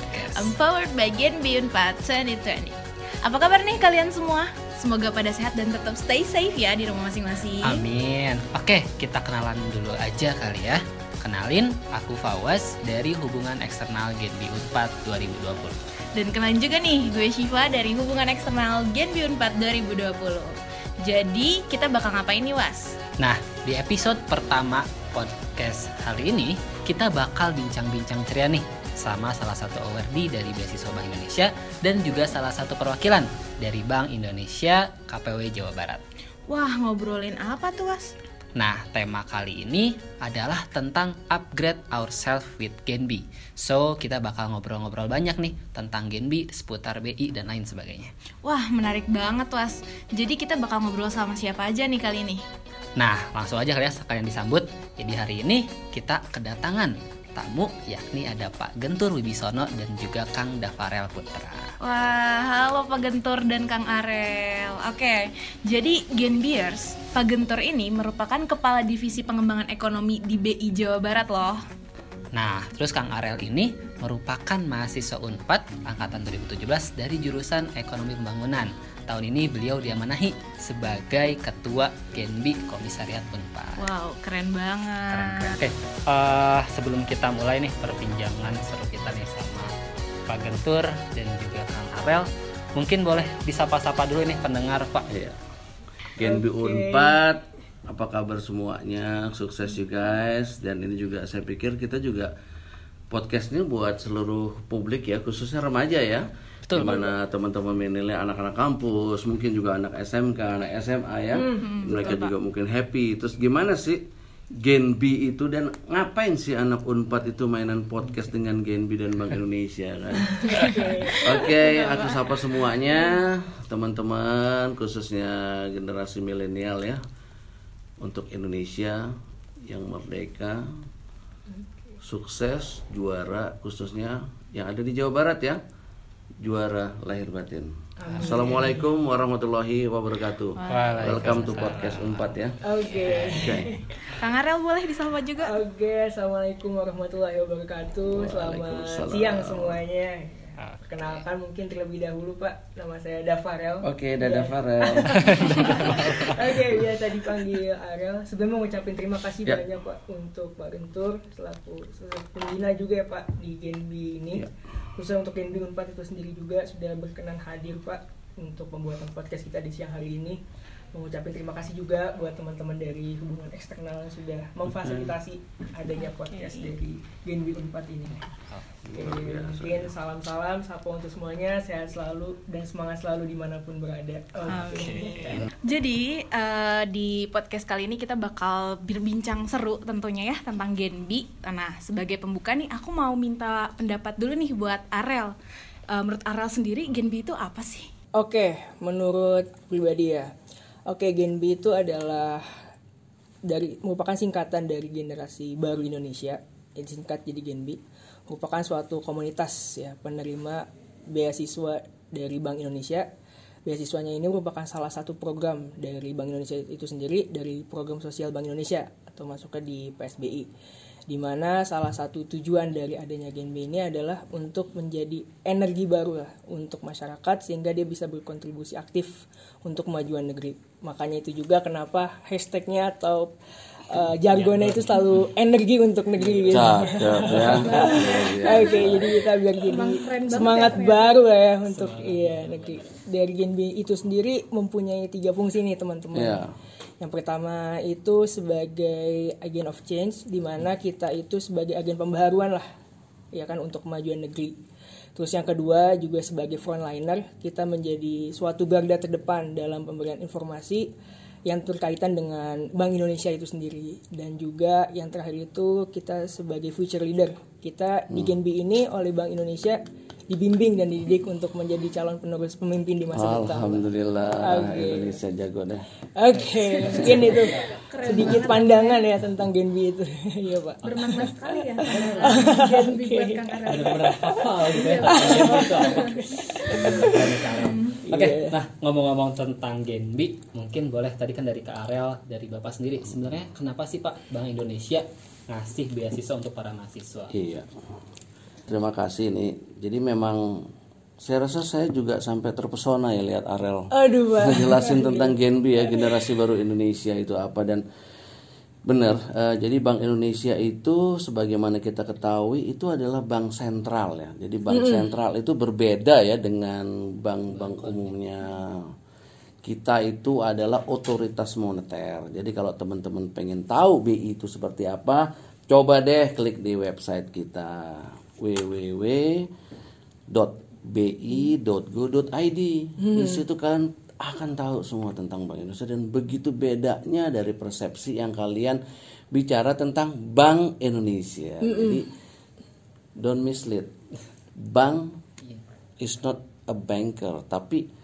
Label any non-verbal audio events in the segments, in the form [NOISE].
Podcast. Empowered by Gen Beyond 2020. Apa kabar nih kalian semua? Semoga pada sehat dan tetap stay safe ya di rumah masing-masing. Amin. Oke, kita kenalan dulu aja kali ya. Kenalin, aku Fawas dari Hubungan Eksternal Genbi Unpad 2020. Dan kenalin juga nih, gue Shiva dari Hubungan Eksternal Gen Beyond 4 2020. Jadi, kita bakal ngapain nih, Was? Nah, di episode pertama podcast kali ini, kita bakal bincang-bincang ceria nih sama salah satu awardee dari Beasiswa Bank Indonesia dan juga salah satu perwakilan dari Bank Indonesia KPW Jawa Barat. Wah, ngobrolin apa tuh, Was? Nah, tema kali ini adalah tentang upgrade ourselves with Genbi. So, kita bakal ngobrol-ngobrol banyak nih tentang Genbi, seputar BI dan lain sebagainya. Wah, menarik banget, Was. Jadi kita bakal ngobrol sama siapa aja nih kali ini? Nah, langsung aja kalian sekalian disambut. Jadi hari ini kita kedatangan tamu yakni ada Pak Gentur Wibisono dan juga Kang Dafarel Putra. Wah, halo Pak Gentur dan Kang Arel. Oke, jadi Genbiers, Pak Gentur ini merupakan Kepala Divisi Pengembangan Ekonomi di BI Jawa Barat loh. Nah, terus Kang Arel ini merupakan mahasiswa UNPAD angkatan 2017 dari jurusan Ekonomi Pembangunan. Tahun ini beliau diamanahi sebagai Ketua Genbi Komisariat UNPAD. Wow, keren banget. Keren, keren. Oke, eh, sebelum kita mulai nih perbincangan seru kita nih sama Pak Gentur dan juga Kang Arel, mungkin boleh disapa-sapa dulu nih pendengar Pak. Iya. Genbi Unpad, apa kabar semuanya? Sukses you guys. Dan ini juga saya pikir kita juga podcast ini buat seluruh publik ya, khususnya remaja ya. Betul. Di mana teman-teman menilai anak-anak kampus, mungkin juga anak SMK, anak SMA ya. Mereka juga mungkin happy. Terus gimana sih Gen B itu dan ngapain sih anak Unpad itu mainan podcast dengan Gen B dan Bank Indonesia [LAUGHS] kan? Oke, aku sapa semuanya, teman-teman khususnya generasi milenial ya. Untuk Indonesia yang merdeka, sukses, juara khususnya yang ada di Jawa Barat ya. Juara lahir batin. Assalamualaikum warahmatullahi wabarakatuh. Welcome to podcast Unpad ya. Oke. Oke. Kang Arel boleh disapa juga? Oke, assalamualaikum warahmatullahi wabarakatuh. Selamat siang semuanya. Perkenalkan mungkin terlebih dahulu Pak, nama saya Dafarel. Oke, dadah Iya. Farel. [LAUGHS] Oke, biasa dipanggil Arel. Sebelumnya mau ngucapin terima kasih Ya. banyak Pak untuk Pak Gentur selaku, selaku pembina juga ya Pak di Genbi ini. Ya. Khususnya untuk Genbi Unpad itu sendiri juga sudah berkenan hadir Pak untuk pembuatan podcast kita di siang hari ini. Mengucapkan terima kasih juga buat teman-teman dari hubungan eksternal yang sudah memfasilitasi adanya podcast dari Genbi Unpad ini. Oke, mungkin salam-salam, sapa untuk semuanya, sehat selalu dan semangat selalu di mana pun berada. Oke. Jadi eh, di podcast kali ini kita bakal berbincang seru tentunya ya tentang Genbi. Nah sebagai pembuka nih aku mau minta pendapat dulu nih buat Arel. Eh, menurut Arel sendiri Genbi itu apa sih? Oke, menurut pribadi ya. Oke, Gen B itu adalah dari merupakan singkatan dari generasi baru Indonesia. Yang singkat jadi Gen B. Merupakan suatu komunitas ya penerima beasiswa dari Bank Indonesia. Beasiswanya ini merupakan salah satu program dari Bank Indonesia itu sendiri dari program sosial Bank Indonesia atau masuknya di PSBI di mana salah satu tujuan dari adanya Gen B ini adalah untuk menjadi energi baru lah untuk masyarakat sehingga dia bisa berkontribusi aktif untuk kemajuan negeri. Makanya itu juga kenapa hashtagnya atau uh, jargonnya itu selalu energi untuk negeri gitu. Cakep ya. [LAUGHS] Oke, jadi kita biar jadi semangat baru lah ya untuk iya negeri. Dari Gen B itu sendiri mempunyai tiga fungsi nih teman-teman. Iya. Yang pertama itu sebagai agen of change, di mana kita itu sebagai agen pembaharuan lah, ya kan untuk kemajuan negeri. Terus yang kedua juga sebagai frontliner, kita menjadi suatu garda terdepan dalam pemberian informasi yang terkaitan dengan Bank Indonesia itu sendiri. Dan juga yang terakhir itu kita sebagai future leader. Kita di Genbi ini oleh Bank Indonesia dibimbing dan dididik untuk menjadi calon penerus pemimpin di masa depan. Alhamdulillah Oke. Indonesia jago dah. Oke, mungkin itu sedikit pandangan ya tentang Genbi itu. [LAUGHS] Iya, Pak. bermakna sekali ya [LAUGHS] Genbi buat Kang Arel. [LAUGHS] Oke, Iya. nah ngomong-ngomong tentang Genbi, mungkin boleh tadi kan dari Kak Arel, dari Bapak sendiri, sebenarnya kenapa sih Pak Bank Indonesia ngasih beasiswa untuk para mahasiswa? Iya. Terima kasih nih. Jadi memang saya rasa saya juga sampai terpesona ya lihat Arel Aduh, Pak. ngejelasin tentang Gen B ya generasi baru Indonesia itu apa dan benar. eh, jadi Bank Indonesia itu sebagaimana kita ketahui itu adalah bank sentral ya. Jadi bank sentral itu berbeda ya dengan bank-bank umumnya. Kita itu adalah otoritas moneter. Jadi kalau teman-teman pengen tahu BI itu seperti apa, coba deh klik di website kita www.bi.go.id. Di situ kan akan tahu semua tentang Bank Indonesia dan begitu bedanya dari persepsi yang kalian bicara tentang Bank Indonesia. Jadi don't mislead. Bank is not a banker, tapi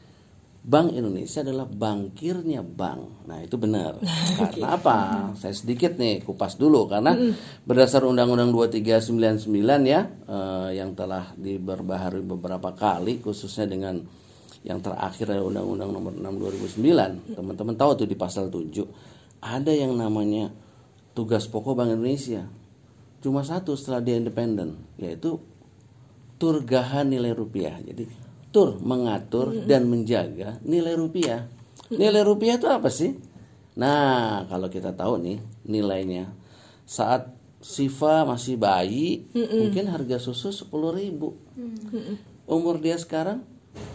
Bank Indonesia adalah bankirnya bank. Nah, itu benar. [LAUGHS] Karena apa? Saya sedikit nih kupas dulu karena berdasar Undang-Undang 2399 ya eh, yang telah diperbaharui beberapa kali khususnya dengan yang terakhir adalah Undang-Undang Nomor 6 2009. Teman-teman tahu tuh di pasal 7 ada yang namanya tugas pokok Bank Indonesia. Cuma satu setelah dia independen yaitu turgahan nilai rupiah. Jadi tur mengatur dan menjaga nilai rupiah. Nilai rupiah itu apa sih? Nah, kalau kita tahu nih nilainya saat Siva masih bayi, mungkin harga susu 10.000 ribu. Umur dia sekarang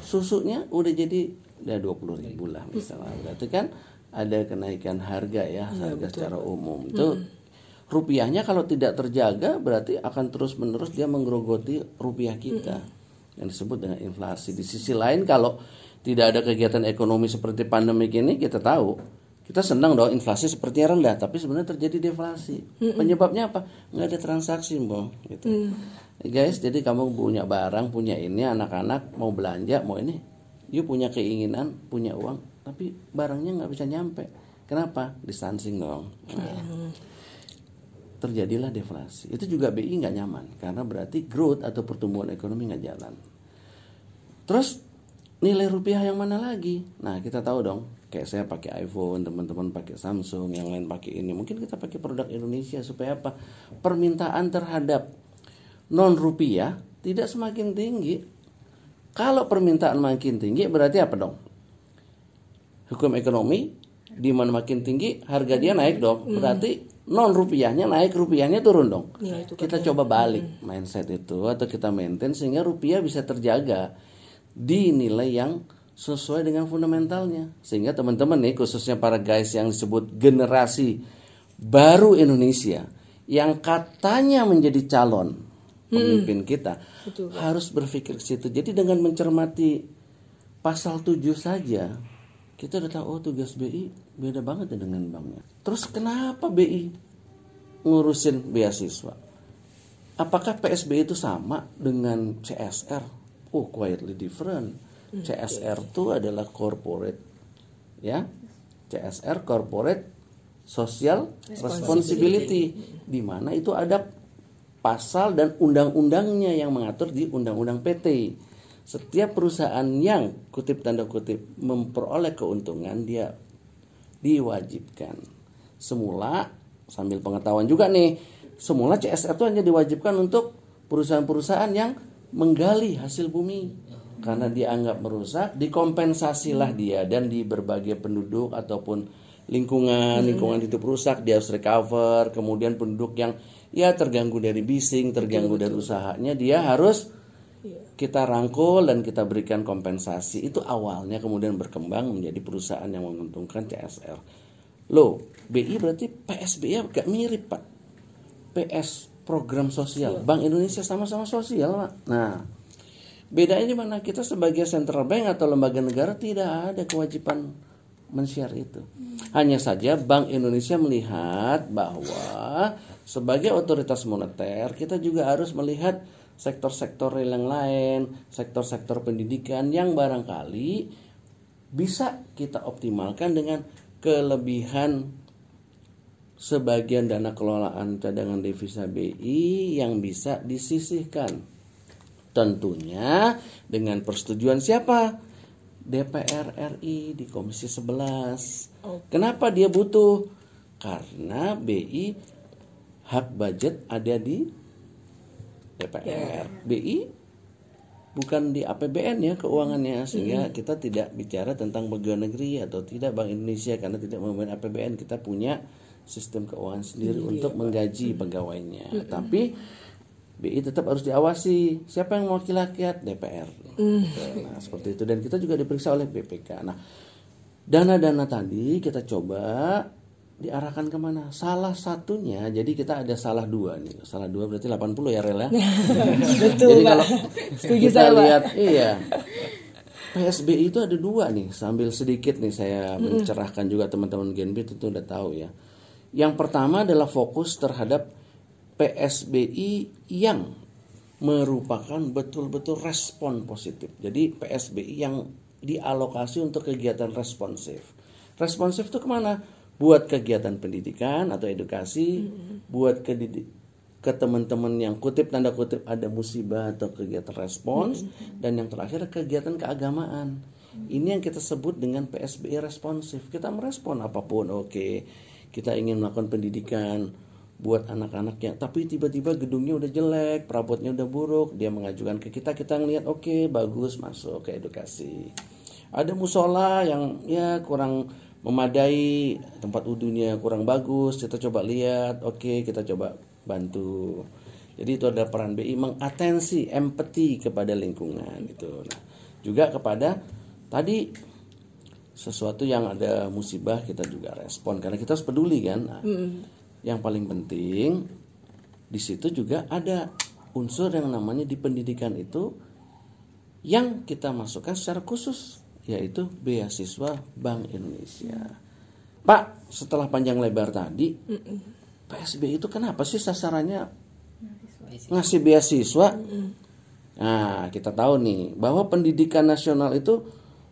susunya udah jadi udah 20 ribu lah misalnya. Berarti kan ada kenaikan harga ya, harga secara umum. Itu rupiahnya kalau tidak terjaga berarti akan terus menerus dia menggerogoti rupiah kita yang disebut dengan inflasi. Di sisi lain kalau tidak ada kegiatan ekonomi seperti pandemi ini kita tahu kita senang dong inflasi sepertinya rendah tapi sebenarnya terjadi deflasi. Penyebabnya apa? Nggak ada transaksi, Bang, gitu. Guys, jadi kamu punya barang, punya ini anak-anak mau belanja, mau ini, you punya keinginan, punya uang, tapi barangnya nggak bisa nyampe. Kenapa? Distancing dong. Nah, terjadilah deflasi. Itu juga BI nggak nyaman karena berarti growth atau pertumbuhan ekonomi nggak jalan. Terus nilai rupiah yang mana lagi? Nah kita tahu dong, kayak saya pakai iPhone, teman-teman pakai Samsung, yang lain pakai ini. Mungkin kita pakai produk Indonesia supaya apa? Permintaan terhadap non rupiah tidak semakin tinggi. Kalau permintaan makin tinggi berarti apa dong? Hukum ekonomi di mana makin tinggi harga dia naik dong. Berarti non rupiahnya naik, rupiahnya turun dong. Nilai tukar kita coba balik mindset itu atau kita maintain sehingga rupiah bisa terjaga di nilai yang sesuai dengan fundamentalnya. Sehingga teman-teman nih khususnya para guys yang disebut generasi baru Indonesia yang katanya menjadi calon pemimpin kita harus berpikir ke situ. Jadi dengan mencermati pasal 7 saja kita udah tahu oh tugas BI beda banget ya dengan banknya. Terus kenapa BI ngurusin beasiswa? Apakah PSBI itu sama dengan CSR? Oh, quietly different. CSR itu adalah corporate ya. CSR corporate social responsibility di mana itu ada pasal dan undang-undangnya yang mengatur di undang-undang PT setiap perusahaan yang kutip tanda kutip memperoleh keuntungan dia diwajibkan. Semula sambil pengetahuan juga nih semula CSR itu hanya diwajibkan untuk perusahaan-perusahaan yang menggali hasil bumi. Karena dianggap merusak dikompensasilah dia dan di berbagai penduduk ataupun lingkungan. Lingkungan itu rusak dia harus recover. Kemudian penduduk yang ya terganggu dari bising terganggu dari usahanya dia harus kita rangkul dan kita berikan kompensasi. Itu awalnya kemudian berkembang menjadi perusahaan yang menguntungkan CSR loh BI berarti PSBI agak mirip pak. PS program sosial. Bank Indonesia sama-sama sosial pak. Nah bedanya di mana kita sebagai central bank atau lembaga negara tidak ada kewajiban men-share itu. Hanya saja Bank Indonesia melihat bahwa sebagai otoritas moneter kita juga harus melihat sektor-sektor yang lain, sektor-sektor pendidikan yang barangkali bisa kita optimalkan dengan kelebihan sebagian dana kelolaan cadangan devisa BI yang bisa disisihkan. Tentunya dengan persetujuan siapa? DPR RI di Komisi 11. Kenapa dia butuh? Karena BI hak budget ada di DPR. BI bukan di APBN ya keuangannya sehingga kita tidak bicara tentang pegawai negeri atau tidak Bank Indonesia karena tidak memain APBN kita punya sistem keuangan sendiri untuk menggaji pegawainya. Tapi BI tetap harus diawasi. Siapa yang mewakili rakyat? DPR. Gitu. Nah, seperti itu dan kita juga diperiksa oleh BPK. Nah, dana-dana tadi kita coba diarahkan ke mana? Salah satunya, jadi kita ada salah dua nih. Salah dua berarti 80 ya Rel ya. [LAUGHS] Betul, jadi Pak. kalau Setuju kita Pak. lihat, iya. PSBI itu ada dua nih, sambil sedikit nih saya mencerahkan juga teman-teman Genbi tentu udah tahu ya. Yang pertama adalah fokus terhadap PSBI yang merupakan betul-betul respon positif. Jadi PSBI yang dialokasi untuk kegiatan responsif. Responsif itu ke mana? Buat kegiatan pendidikan atau edukasi, buat ke, ke teman-teman yang kutip tanda kutip ada musibah atau kegiatan respons, dan yang terakhir kegiatan keagamaan. Ini yang kita sebut dengan PSBI responsif. Kita merespon apa pun, oke. Kita ingin melakukan pendidikan, buat anak-anak yang tapi tiba-tiba gedungnya udah jelek, perabotnya udah buruk, dia mengajukan ke kita, kita ngelihat oke bagus masuk ke edukasi. Ada musola yang ya kurang memadai, tempat wudhunya kurang bagus, kita coba lihat, oke kita coba bantu. Jadi itu adalah peran BI mengatensi, empati kepada lingkungan itu. Nah, juga kepada tadi sesuatu yang ada musibah kita juga respon karena kita harus peduli kan. Nah, yang paling penting di situ juga ada unsur yang namanya di pendidikan itu yang kita masukkan secara khusus yaitu beasiswa Bank Indonesia. Pak, setelah panjang lebar tadi, PSB itu kenapa sih sasarannya ngasih beasiswa? Nah, kita tahu nih bahwa pendidikan nasional itu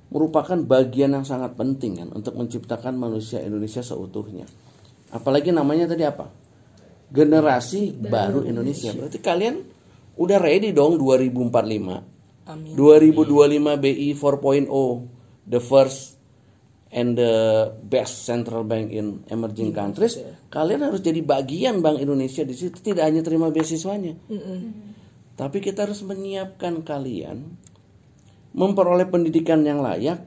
merupakan bagian yang sangat penting kan untuk menciptakan manusia Indonesia seutuhnya. Apalagi namanya tadi apa? Generasi baru Indonesia. Berarti kalian udah ready dong 2045. Amin. 2025 BI 4.0 the first and the best central bank in emerging countries. kalian harus jadi bagian Bank Indonesia di situ tidak hanya terima beasiswanya. Tapi kita harus menyiapkan kalian memperoleh pendidikan yang layak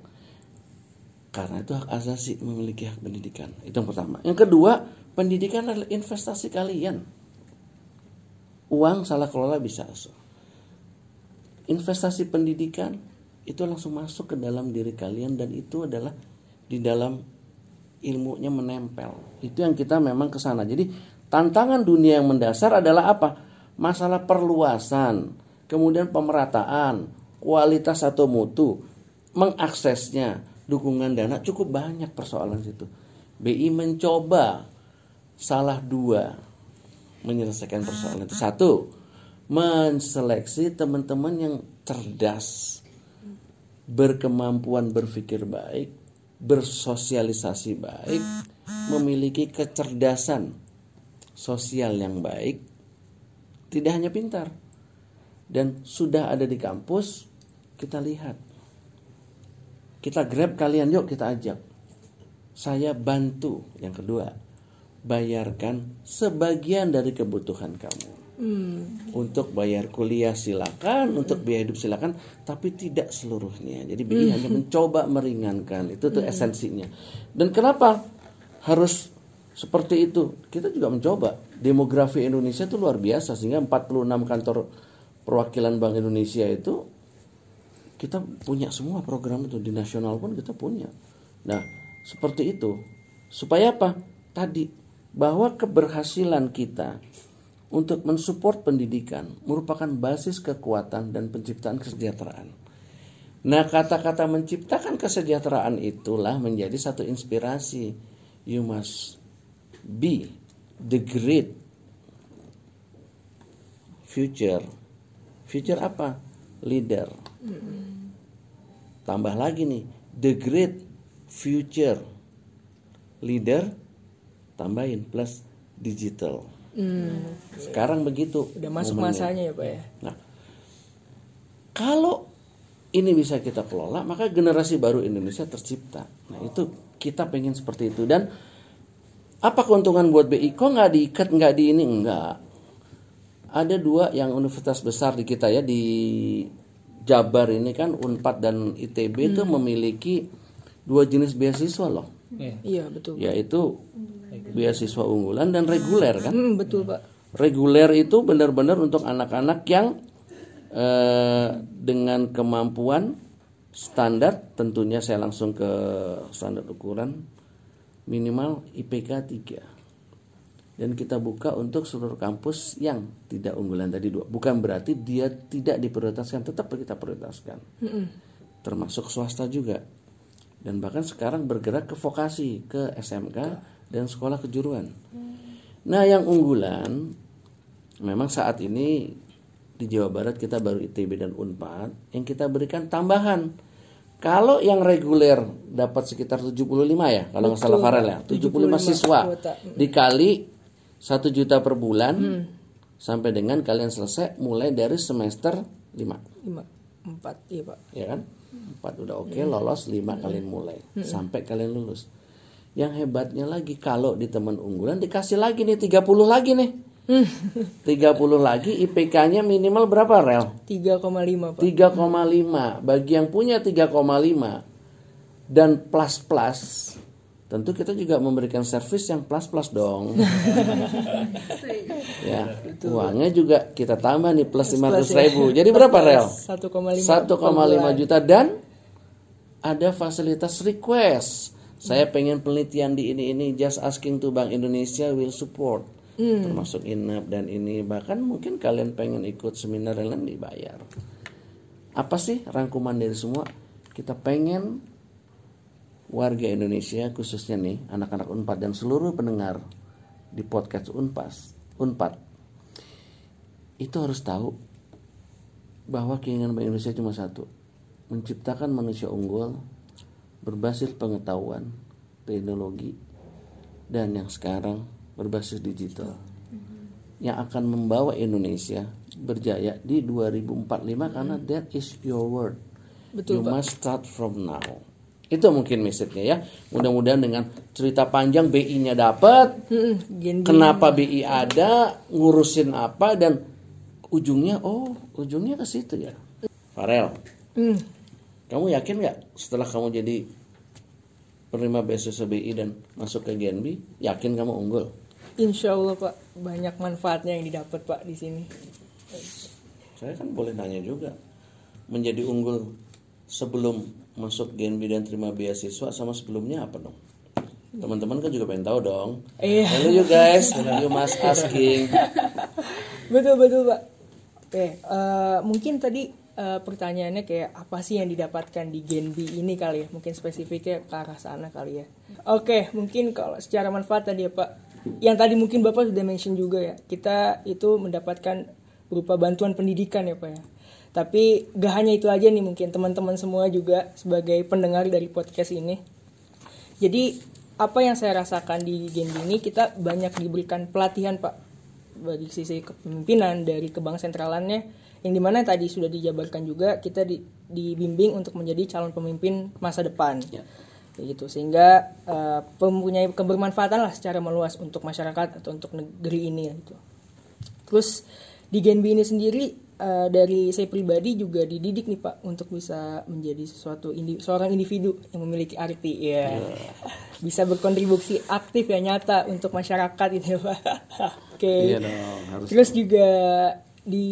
karena itu hak asasi memiliki hak pendidikan. Itu yang pertama. Yang kedua pendidikan adalah investasi kalian. Uang salah kelola bisa. masuk investasi pendidikan itu langsung masuk ke dalam diri kalian dan itu adalah di dalam ilmunya menempel. Itu yang kita memang ke sana. Jadi tantangan dunia yang mendasar adalah apa? Masalah perluasan, kemudian pemerataan, kualitas atau mutu, mengaksesnya, dukungan dana cukup banyak persoalan situ. BI mencoba salah dua menyelesaikan persoalan itu. Satu, menseleksi teman-teman yang cerdas, berkemampuan berpikir baik, bersosialisasi baik, memiliki kecerdasan sosial yang baik, tidak hanya pintar, dan sudah ada di kampus, kita lihat. Kita grab kalian, yuk kita ajak. Saya bantu. Yang kedua, bayarkan sebagian dari kebutuhan kamu untuk bayar kuliah silakan, untuk biaya hidup silakan, tapi tidak seluruhnya. Jadi BI hanya mencoba meringankan, itu tuh esensinya. Dan kenapa harus seperti itu? Kita juga mencoba. Demografi Indonesia itu luar biasa sehingga 46 kantor perwakilan Bank Indonesia itu kita punya semua program itu di nasional pun kita punya. Nah, seperti itu. Supaya apa? Tadi bahwa keberhasilan kita untuk mensupport pendidikan merupakan basis kekuatan dan penciptaan kesejahteraan. Nah, kata-kata menciptakan kesejahteraan itulah menjadi satu inspirasi. You must be the great future. Future apa? Leader. Tambah lagi nih, the great future leader tambahin plus digital. Sekarang begitu. Udah masuk momennya. masanya ya Pak ya. Nah, kalau ini bisa kita kelola, maka generasi baru Indonesia tercipta. Nah, itu kita pengen seperti itu. Dan apa keuntungan buat BI? Kok nggak diikat, nggak di ini? Enggak. ada dua yang universitas besar di kita ya di Jabar ini kan Unpad dan ITB itu memiliki dua jenis beasiswa loh, Iya betul. yaitu beasiswa unggulan dan reguler kan. Hmm, betul pak. Reguler itu benar-benar untuk anak-anak yang eh, dengan kemampuan standar, tentunya saya langsung ke standar ukuran minimal IPK 3 dan kita buka untuk seluruh kampus yang tidak unggulan tadi dua. Bukan berarti dia tidak diprioritaskan, tetap kita prioritaskan. Termasuk swasta juga. Dan bahkan sekarang bergerak ke vokasi, ke SMK dan sekolah kejuruan. Nah, yang unggulan memang saat ini di Jawa Barat kita baru ITB dan Unpad yang kita berikan tambahan. Kalau yang reguler dapat sekitar 75 ya, kalau nggak salah Farel ya, 75 siswa. Kuota. dikali satu juta per bulan sampai dengan kalian selesai mulai dari semester 5 Lima, empat, iya pak. ya kan? Empat udah oke lolos lima kalian mulai. Sampai kalian lulus yang hebatnya lagi kalau di teman unggulan dikasih lagi nih 30 lagi nih. 30 lagi IPK-nya minimal berapa rel? 3,5 pak. 3,5 bagi yang punya 3,5 dan plus plus tentu kita juga memberikan servis yang plus plus dong. [LAUGHS] Ya uangnya juga kita tambah nih plus 500 ribu. Jadi berapa rel? 1,5 1,5 juta. Dan ada fasilitas request. Saya pengen penelitian di ini ini just asking to Bank Indonesia will support. Termasuk inap dan ini bahkan mungkin kalian pengen ikut seminar yang lain dibayar. Apa sih rangkuman dari semua? Kita pengen warga Indonesia khususnya nih anak-anak Unpad dan seluruh pendengar di podcast Unpas Unpad itu harus tahu bahwa keinginan Bank Indonesia cuma satu, menciptakan manusia unggul berbasis pengetahuan, teknologi, dan yang sekarang berbasis digital. Yang akan membawa Indonesia berjaya di 2045 karena that is your word. you must start from now. Itu mungkin message-nya ya. Mudah-mudahan dengan cerita panjang BI-nya dapat, Hmm, Gen kenapa BI ada, ngurusin apa dan ujungnya oh ujungnya ke situ ya. Farel, Hmm, kamu yakin nggak setelah kamu jadi penerima beasiswa BI dan masuk ke GNB, yakin kamu unggul? Insya Allah pak banyak manfaatnya yang didapat pak di sini. Saya kan boleh nanya juga, menjadi unggul sebelum masuk GNB dan terima beasiswa sama sebelumnya apa dong? Teman-teman kan juga pengen tahu dong. Iya. Hello you guys, you must asking. [LAUGHS] betul betul pak. Oke, eh, mungkin tadi eh, pertanyaannya kayak apa sih yang didapatkan di Gen B ini kali ya? Mungkin spesifiknya ke arah sana kali ya. Oke, mungkin kalau secara manfaat tadi ya pak, yang tadi mungkin bapak sudah mention juga ya, kita itu mendapatkan berupa bantuan pendidikan ya pak ya. Tapi gak hanya itu aja nih mungkin teman-teman semua juga sebagai pendengar dari podcast ini. Jadi apa yang saya rasakan di Gen B ini kita banyak diberikan pelatihan pak bagi sisi kepemimpinan dari kebang sentralannya yang di mana tadi sudah dijabarkan juga kita di- dibimbing untuk menjadi calon pemimpin masa depan. Ya. Gitu. Sehingga eh, mempunyai kebermanfaatan lah secara meluas untuk masyarakat atau untuk negeri ini gitu. Terus di Genbi ini sendiri eh, dari saya pribadi juga dididik nih pak untuk bisa menjadi sesuatu indi- seorang individu yang memiliki arti. Ya. Bisa berkontribusi aktif ya nyata untuk masyarakat itu ya pak. [LAUGHS] Oke. Iya dong, harus. terus juga di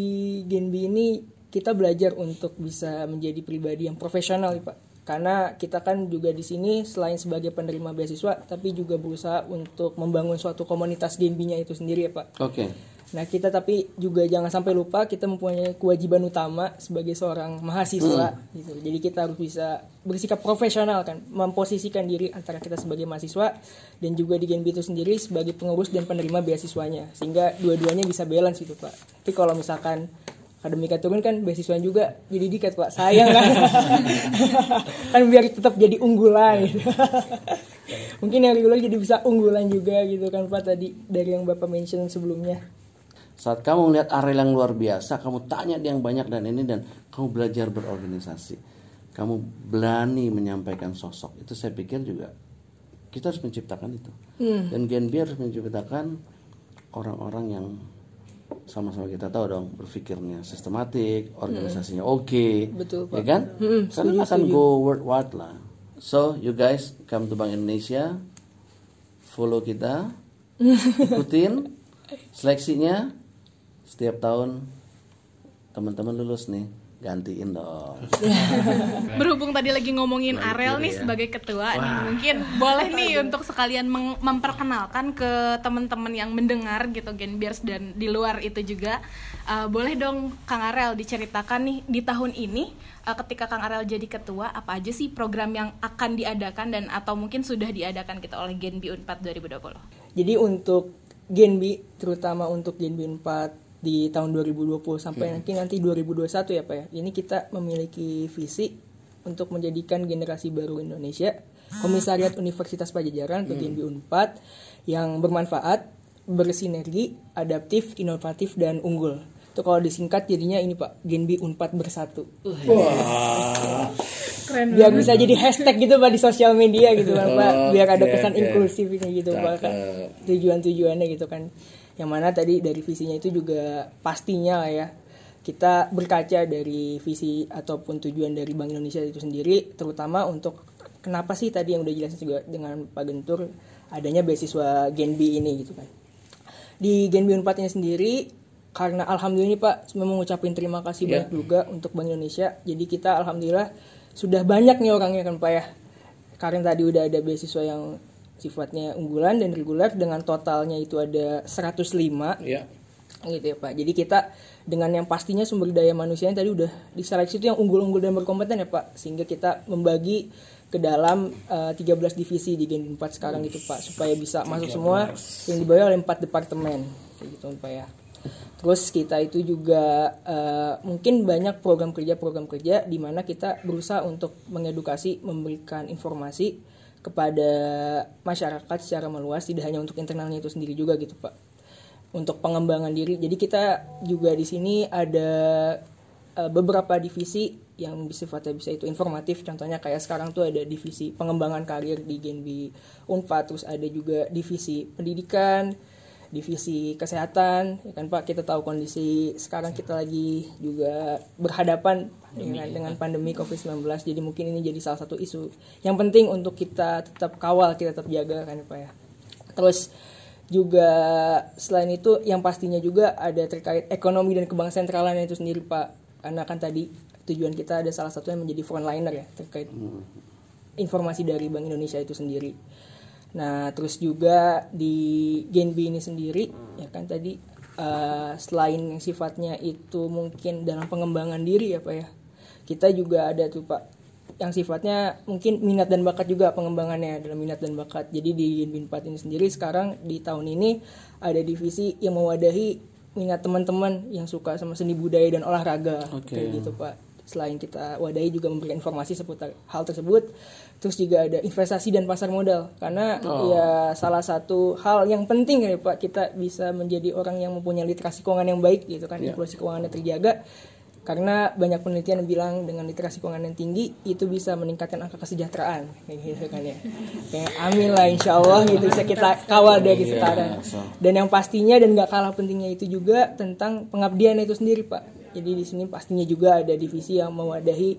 Genbi ini kita belajar untuk bisa menjadi pribadi yang profesional pak karena kita kan juga di sini selain sebagai penerima beasiswa tapi juga berusaha untuk membangun suatu komunitas Genbi-nya itu sendiri ya pak Oke. Nah kita tapi juga jangan sampai lupa kita mempunyai kewajiban utama sebagai seorang mahasiswa gitu. Jadi kita harus bisa bersikap profesional kan, memposisikan diri antara kita sebagai mahasiswa dan juga di Genbi itu sendiri sebagai pengurus dan penerima beasiswanya sehingga dua-duanya bisa balance gitu pak. Tapi kalau misalkan akademika turun kan beasiswa juga jadi dikat pak sayang kan [LAUGHS] kan biar tetap jadi unggulan gitu. mungkin yang reguler jadi bisa unggulan juga gitu kan pak tadi dari yang bapak mention sebelumnya Saat kamu melihat Ariel yang luar biasa, kamu tanya dia yang banyak dan ini dan kamu belajar berorganisasi. Kamu berani menyampaikan sosok. Itu saya pikir juga kita harus menciptakan itu. Dan Gen B harus menciptakan orang-orang yang sama-sama kita tahu dong berpikirnya sistematik, organisasinya oke, Betul, ya kan? Mm-mm, Karena akan go worldwide lah. So you guys come to Bank Indonesia, follow kita, [LAUGHS] ikutin seleksinya setiap tahun teman-teman lulus nih gantiin dong. [LAUGHS] Berhubung tadi lagi ngomongin Balik Arel nih ya. sebagai ketua nih, mungkin boleh nih untuk sekalian memperkenalkan ke teman-teman yang mendengar gitu Genbiers dan di luar itu juga. Uh, boleh dong Kang Arel diceritakan nih di tahun ini uh, ketika Kang Arel jadi ketua apa aja sih program yang akan diadakan dan atau mungkin sudah diadakan gitu oleh Genbi Unpad 2020. Jadi untuk Genbi terutama untuk Genbi 4 di tahun 2020 sampai nanti nanti 2021 ya Pak ya. Ini kita memiliki visi untuk menjadikan generasi baru Indonesia Komisariat Universitas Pajajaran atau Genbi Unpad yang bermanfaat, bersinergi, adaptif, inovatif dan unggul. Itu kalau disingkat jadinya ini Pak, Genbi Unpad bersatu. Keren Biar bisa jadi hashtag gitu Pak di sosial media gitu kan Pak. Biar ada kesan inklusifnya gitu Pak. kan. Tujuan-tujuannya gitu kan. Yang mana tadi dari visinya itu juga pastinya lah ya. Kita berkaca dari visi ataupun tujuan dari Bank Indonesia itu sendiri terutama untuk kenapa sih tadi yang udah jelasin juga dengan Pak Gentur adanya beasiswa Genbi ini gitu kan. Di Genbi 4 ini sendiri karena alhamdulillah ini Pak memang ngucapin terima kasih Ya. banyak juga untuk Bank Indonesia. Jadi kita alhamdulillah sudah banyak nih orangnya kan Pak ya. Karena tadi udah ada beasiswa yang sifatnya unggulan dan reguler dengan totalnya itu ada 105 Ya. gitu ya Pak. Jadi kita dengan yang pastinya sumber daya manusianya tadi udah diseleksi itu yang unggul-unggul dan berkompeten ya Pak. Sehingga kita membagi ke dalam eh, 13 divisi di Gen 4 sekarang gitu Pak supaya bisa masuk semua yang dibawa oleh empat departemen kayak gitu Pak ya. Terus kita itu juga eh, mungkin banyak program kerja program kerja di mana kita berusaha untuk mengedukasi, memberikan informasi kepada masyarakat secara meluas tidak hanya untuk internalnya itu sendiri juga gitu Pak untuk pengembangan diri. Jadi kita juga di sini ada eh, beberapa divisi yang sifatnya bisa itu informatif. Contohnya kayak sekarang tuh ada divisi pengembangan karir di Genbi Unpad, terus ada juga divisi pendidikan, divisi kesehatan. Ya kan Pak, kita tahu kondisi sekarang kita lagi juga berhadapan dengan dengan pandemi Covid-19. Jadi mungkin ini jadi salah satu isu yang penting untuk kita tetap kawal, kita tetap jaga kan Pak ya. Terus juga selain itu yang pastinya juga ada terkait ekonomi dan kebangsaan sentralan itu sendiri Pak karena kan tadi tujuan kita ada salah satunya menjadi frontliner ya terkait informasi dari Bank Indonesia itu sendiri. Nah terus juga di Genbi ini sendiri ya kan tadi eh, selain yang sifatnya itu mungkin dalam pengembangan diri ya Pak ya kita juga ada tuh Pak yang sifatnya mungkin minat dan bakat juga pengembangannya dalam minat dan bakat. Jadi di Genbi 4 ini sendiri sekarang di tahun ini ada divisi yang mewadahi minat teman-teman yang suka sama seni budaya dan olahraga Oke. kayak gitu Pak. Selain kita wadahi juga memberikan informasi seputar hal tersebut, terus juga ada investasi dan pasar modal. Karena ya salah satu hal yang penting ya Pak kita bisa menjadi orang yang mempunyai literasi keuangan yang baik gitu kan, inklusi keuangannya terjaga karena banyak penelitian yang bilang dengan literasi keuangan yang tinggi itu bisa meningkatkan angka kesejahteraan. Kayak gitu kan ya. Kayak amin lah insya Allah gitu bisa kita kawal dari Iya, sekarang. dan yang pastinya dan gak kalah pentingnya itu juga tentang pengabdian itu sendiri pak jadi di sini pastinya juga ada divisi yang mewadahi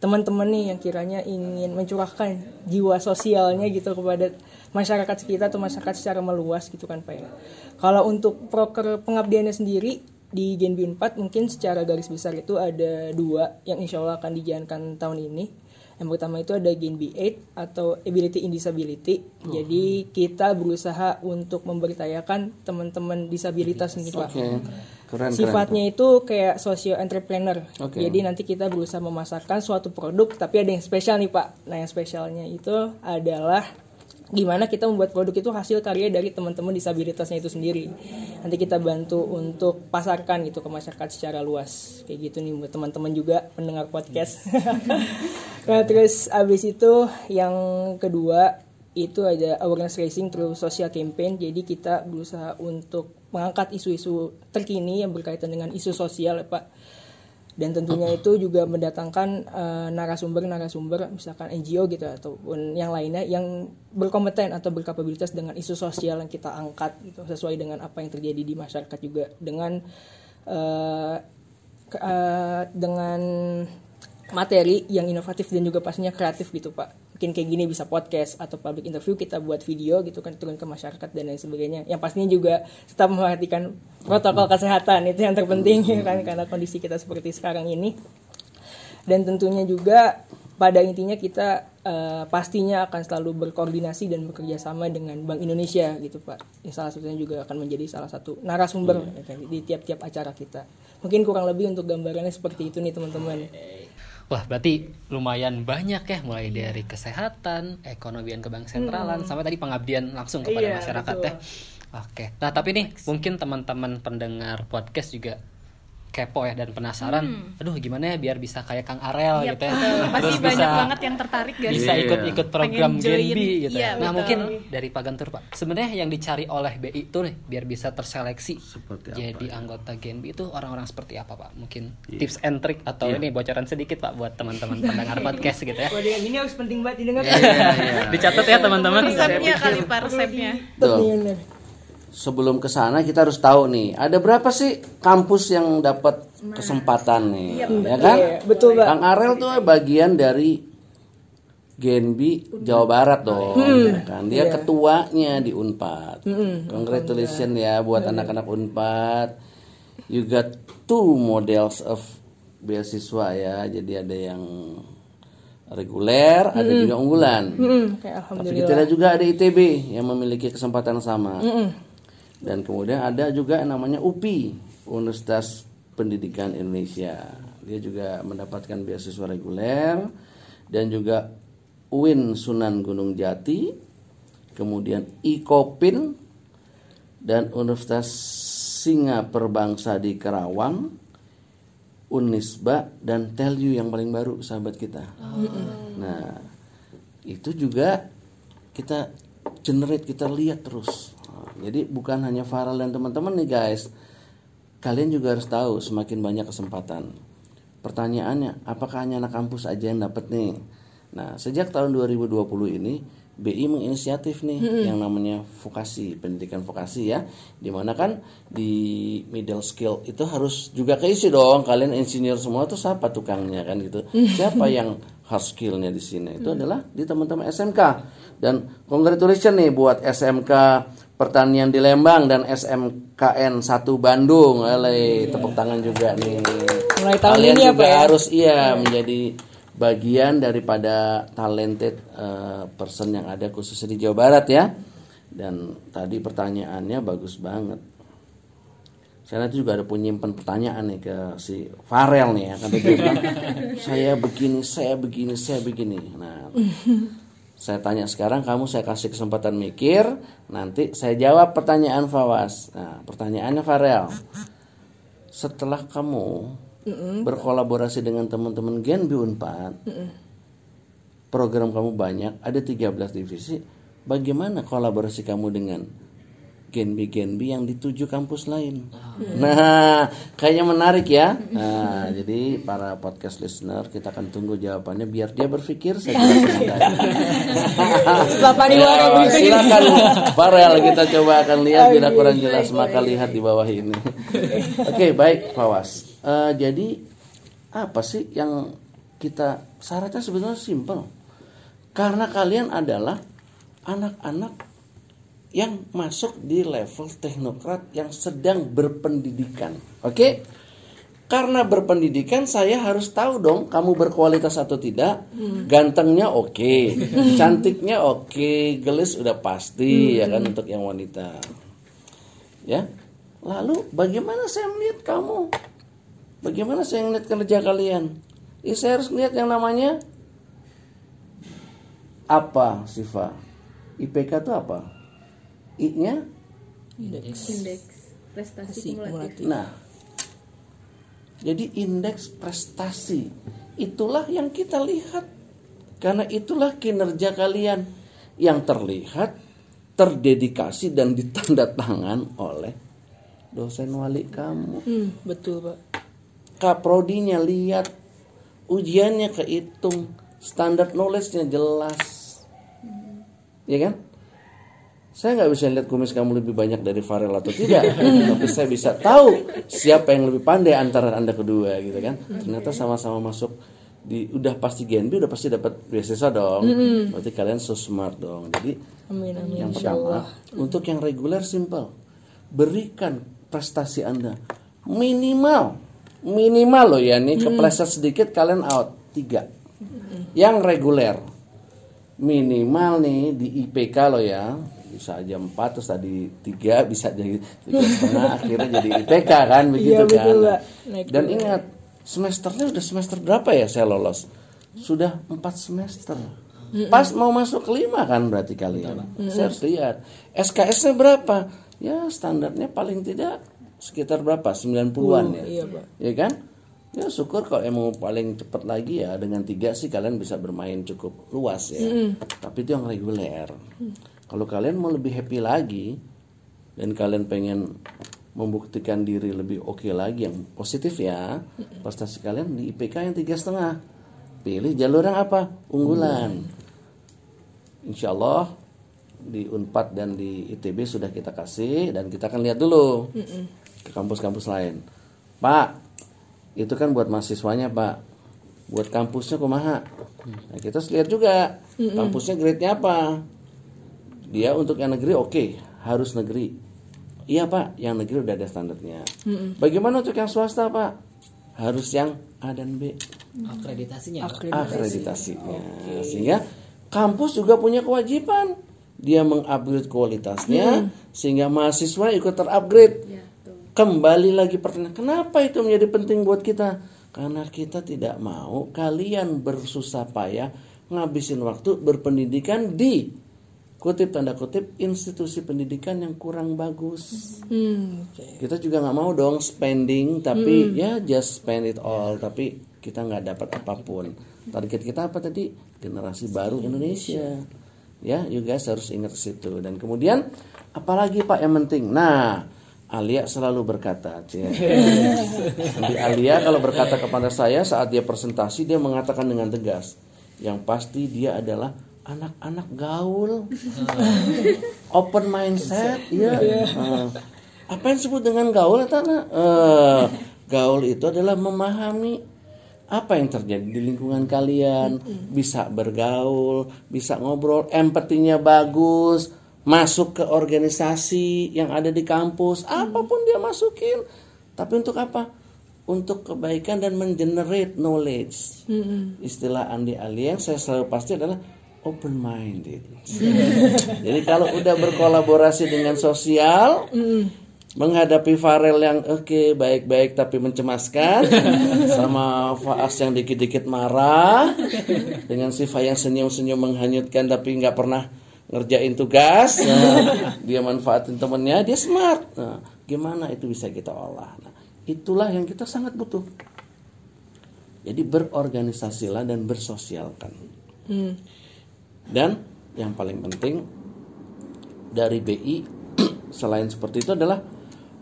teman-teman nih yang kiranya ingin mencurahkan jiwa sosialnya gitu kepada masyarakat sekitar atau masyarakat secara meluas gitu kan pak ya. Kalau untuk proker pengabdiannya sendiri di Genbi 4 mungkin secara garis besar itu ada dua yang insya Allah akan dijalankan tahun ini yang pertama itu ada Genbi 8 atau Ability in Disability jadi kita berusaha untuk memberdayakan teman-teman disabilitas nih Pak. Keren, sifatnya itu kayak socio entrepreneur. Oke. Jadi nanti kita berusaha memasarkan suatu produk tapi ada yang spesial nih Pak. Nah, yang spesialnya itu adalah gimana kita membuat produk itu hasil karya dari teman-teman disabilitasnya itu sendiri. Nanti kita bantu untuk pasarkan gitu ke masyarakat secara luas. Kayak gitu nih buat teman-teman juga pendengar podcast. [LAUGHS] nah, terus abis itu yang kedua itu ada awareness raising through social campaign. Jadi kita berusaha untuk mengangkat isu-isu terkini yang berkaitan dengan isu sosial ya Pak. Dan tentunya itu juga mendatangkan eh, narasumber-narasumber misalkan NGO gitu ataupun yang lainnya yang berkompeten atau berkapabilitas dengan isu sosial yang kita angkat gitu sesuai dengan apa yang terjadi di masyarakat juga dengan eh, ke- eh, dengan materi yang inovatif dan juga pastinya kreatif gitu pak mungkin kayak gini bisa podcast atau public interview kita buat video gitu kan turun ke masyarakat dan lain sebagainya yang pastinya juga tetap memperhatikan protokol kesehatan itu yang terpenting ya [LAUGHS] kan karena kondisi kita seperti sekarang ini dan tentunya juga pada intinya kita eh, pastinya akan selalu berkoordinasi dan bekerja sama dengan Bank Indonesia gitu Pak. Yang salah satunya juga akan menjadi salah satu narasumber ya kan, di tiap-tiap acara kita. Mungkin kurang lebih untuk gambarannya seperti itu nih teman-teman. Wah, berarti lumayan banyak ya mulai dari kesehatan, ekonomian ke bank sentralan sampai tadi pengabdian langsung kepada Iya, masyarakat betul. ya. Oke. Nah, tapi nih mungkin teman-teman pendengar podcast juga kepo ya dan penasaran. Aduh, gimana ya biar bisa kayak Kang Arel Iya, gitu ya. Pasti Terus banyak bisa banget yang tertarik gak sih? bisa Iya. ikut-ikut program Pengen join. Genbi gitu. Iya, ya. Nah, betul. mungkin dari Pak Gantur, Pak. Sebenarnya yang dicari oleh BI itu nih biar bisa terseleksi Seperti apa jadi ya? anggota Genbi itu orang-orang seperti apa, Pak? Mungkin Iya. tips and trick atau ini bocoran sedikit, Pak, buat teman-teman pendengar [LAUGHS] podcast gitu ya. Waduh yang ini harus penting banget didengar. Dicatat ya teman-teman. Resepnya kali Pak, resepnya. Tuh. Sebelum ke sana kita harus tahu nih, ada berapa sih kampus yang dapat kesempatan nih, ya kan? Iya, betul, Pak. Kang Arel tuh bagian dari Genbi Jawa Barat dong, ya kan? Dia ketuanya di Unpad. Congratulations ya buat anak-anak Unpad. You got two models of beasiswa ya. Jadi ada yang reguler, ada juga unggulan. Hmm, kayak Tapi kita juga ada ITB yang memiliki kesempatan sama. Dan kemudian ada juga yang namanya UPI, Universitas Pendidikan Indonesia. Dia juga mendapatkan beasiswa reguler dan juga UIN Sunan Gunung Jati, kemudian IKOPIN dan Universitas Singa Perbangsa di Kerawang, Unisba dan Telyu yang paling baru sahabat kita. Nah, itu juga kita generate, kita lihat terus. Jadi bukan hanya Farel dan teman-teman nih guys. Kalian juga harus tahu semakin banyak kesempatan. Pertanyaannya, apakah hanya anak kampus aja yang dapat nih? Nah, sejak tahun 2020 ini BI menginisiatif nih yang namanya vokasi, pendidikan vokasi ya. Di mana kan di middle skill itu harus juga keisi dong. Kalian insinyur semua tuh siapa tukangnya kan gitu. Siapa yang hard skillnya di sini? Itu adalah di teman-teman SMK. Dan congratulations nih buat SMK Pertanian di Lembang dan SMKN 1 Bandung. Ele, tepuk tangan juga nih. Mulai tahun Kalian ini ya, juga ya? harus iya menjadi bagian daripada talented eh, person yang ada khususnya di Jawa Barat ya. Dan tadi pertanyaannya bagus banget. Saya nanti juga ada penyimpan pertanyaan nih ke si Farel nih ya. Kata dia bilang, [LAUGHS] saya begini, saya begini, saya begini. Nah, saya tanya sekarang, kamu saya kasih kesempatan mikir. Nanti saya jawab pertanyaan Fawas. Nah, pertanyaannya Farel. Setelah kamu berkolaborasi dengan teman-teman Genbi Unpad, program kamu banyak, ada 13 divisi. Bagaimana kolaborasi kamu dengan Genbi-Genbi yang di tujuh kampus lain? Nah, kayaknya menarik ya. Nah, jadi para podcast listener kita akan tunggu jawabannya biar dia berpikir [LAUGHS] pariwara Ya, silakan Farel kita coba akan lihat bila kurang jelas maka lihat di bawah ini. Oke baik Fawas. Eh, jadi apa sih yang kita syaratnya sebenarnya simpel. Karena kalian adalah anak-anak yang masuk di level teknokrat yang sedang berpendidikan. Oke? Karena berpendidikan saya harus tahu dong kamu berkualitas atau tidak. Gantengnya oke, [LAUGHS] cantiknya oke, gelis udah pasti ya kan untuk yang wanita. Ya. Lalu bagaimana saya melihat kamu? Bagaimana saya melihat kerja kalian? Ya, saya harus lihat yang namanya apa, Siva? IPK itu apa? I-nya? Indeks prestasi kumulatif. Nah, jadi indeks prestasi. Itulah yang kita lihat. Karena itulah kinerja kalian. Yang terlihat, terdedikasi dan ditanda tangan oleh dosen wali kamu. Hmm, betul pak. kaprodinya lihat. Ujiannya kehitung. Standar knowledge-nya jelas. Ya kan saya nggak bisa lihat kumis kamu lebih banyak dari Farel atau tidak. [LAUGHS] Tapi saya bisa tahu siapa yang lebih pandai antara anda kedua gitu kan. Ternyata sama-sama masuk di udah pasti Genbi udah pasti dapat beasiswa dong. Berarti kalian so smart dong. Jadi Amin amin. yang pertama untuk yang reguler simple. Berikan prestasi anda. Minimal minimal loh ya nih kepleset sedikit kalian out. Tiga. Yang reguler. Minimal nih di IPK lo ya bisa aja empat terus tadi tiga bisa jadi tiga setengah akhirnya jadi IPK kan begitu Iya, betul, kan. Mbak. Naik dan ingat semesternya udah semester berapa ya saya lolos? Sudah empat semester. Pas mau masuk kelima kan berarti kalian. Saya harus lihat. SKS-nya berapa? Ya standarnya paling tidak sekitar berapa? 90-an ya? Iya pak. ya kan? Ya syukur kalau emang paling cepat lagi ya. Dengan tiga sih kalian bisa bermain cukup luas ya. Tapi itu yang reguler kalau kalian mau lebih happy lagi dan kalian pengen membuktikan diri lebih oke lagi yang positif ya prestasi kalian di IPK yang tiga setengah. Pilih jalur yang apa? Unggulan. Insya Allah di Unpad dan di ITB sudah kita kasih dan kita akan lihat dulu ke kampus-kampus lain. Pak, itu kan buat mahasiswanya Pak, buat kampusnya kumaha. Nah, kita harus lihat juga kampusnya grade-nya apa. Dia untuk yang negeri oke, harus negeri. Iya Pak, yang negeri udah ada standarnya. Bagaimana untuk yang swasta Pak? Harus yang A dan B Akreditasinya. Pak. akreditasinya. Sehingga kampus juga punya kewajiban dia mengupgrade kualitasnya sehingga mahasiswa ikut terupgrade. Kembali lagi pertanyaan, kenapa itu menjadi penting buat kita? Karena kita tidak mau kalian bersusah payah ngabisin waktu berpendidikan di kutip tanda kutip institusi pendidikan yang kurang bagus. Hmm, oke. Kita juga nggak mau dong spending tapi ya just spend it all tapi kita nggak dapat apa pun. Target kita apa tadi? Generasi baru Indonesia. Ya, you guys harus ingat situ. Dan kemudian apalagi Pak yang penting? Nah, Alia selalu berkata, Cie. Nanti Alia kalau berkata kepada saya saat dia presentasi dia mengatakan dengan tegas, yang pasti dia adalah anak-anak gaul, [LAUGHS] open mindset, ya. Eh, apa yang disebut dengan gaul Tana? Eh, gaul itu adalah memahami apa yang terjadi di lingkungan kalian, bisa bergaul, bisa ngobrol, empatinya bagus, masuk ke organisasi yang ada di kampus, apa pun dia masukin. Tapi untuk apa? Untuk kebaikan dan mengenerate knowledge. Istilah Andi Ali yang saya selalu pasti adalah open minded. [LAUGHS] Jadi kalau udah berkolaborasi dengan sosial, menghadapi Farel yang oke baik-baik tapi mencemaskan [LAUGHS] sama Faas yang dikit-dikit marah dengan Sifa yang senyum-senyum menghanyutkan tapi nggak pernah ngerjain tugas. [LAUGHS] Nah, dia manfaatin temennya dia smart. Nah, gimana itu bisa kita olah? Nah, itulah yang kita sangat butuh. Jadi berorganisasilah dan bersosialkan dan yang paling penting dari BI [CLEARS THROAT] selain seperti itu adalah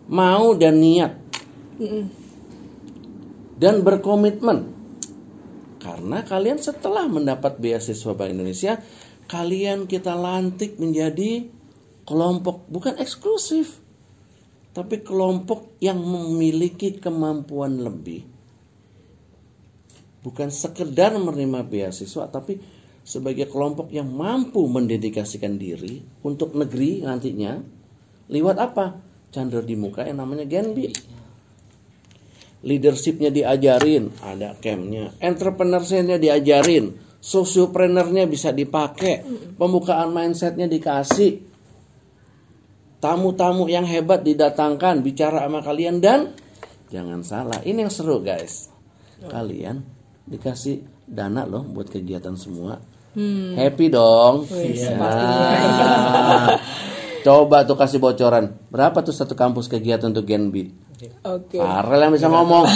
mau dan niat. Dan berkomitmen. Karena kalian setelah mendapat beasiswa Bank Indonesia kalian kita lantik menjadi kelompok bukan eksklusif tapi kelompok yang memiliki kemampuan lebih. Bukan sekedar menerima beasiswa tapi sebagai kelompok yang mampu mendedikasikan diri untuk negeri nantinya lewat apa? Candor di muka yang namanya Genbi leadershipnya diajarin ada campnya. Entrepreneurshipnya diajarin sociopreneurnya bisa dipakai. Pembukaan mindsetnya dikasih. Tamu-tamu yang hebat didatangkan bicara sama kalian dan jangan salah ini yang seru guys. Kalian dikasih dana loh buat kegiatan semua happy dong Nah, [LAUGHS] coba tuh kasih bocoran berapa tuh satu kampus kegiatan untuk Genbi Oke. Farel yang bisa ngomong.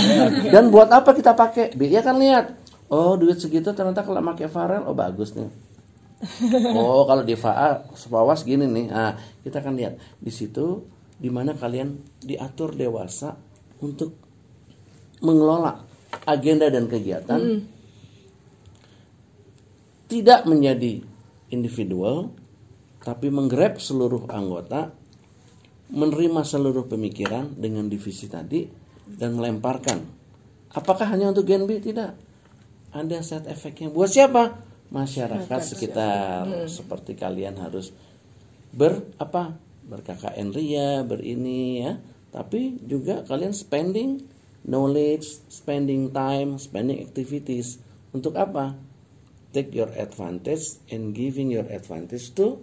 Dan buat apa kita pakai? Dia kan lihat. Oh, duit segitu ternyata kalau pakai Farel, oh bagus nih. Oh, kalau di FA Fawas gini nih. Nah, kita akan lihat di situ di mana kalian diatur dewasa untuk mengelola agenda dan kegiatan tidak menjadi individual tapi menggrab seluruh anggota menerima seluruh pemikiran dengan divisi tadi dan melemparkan. Apakah hanya untuk Gen B? Tidak. Ada set efeknya. Buat siapa? Masyarakat sekitar. Seperti kalian harus ber apa ber-KKN ria berini ya. Tapi juga kalian spending knowledge spending time spending activities. Untuk apa take your advantage and giving your advantage to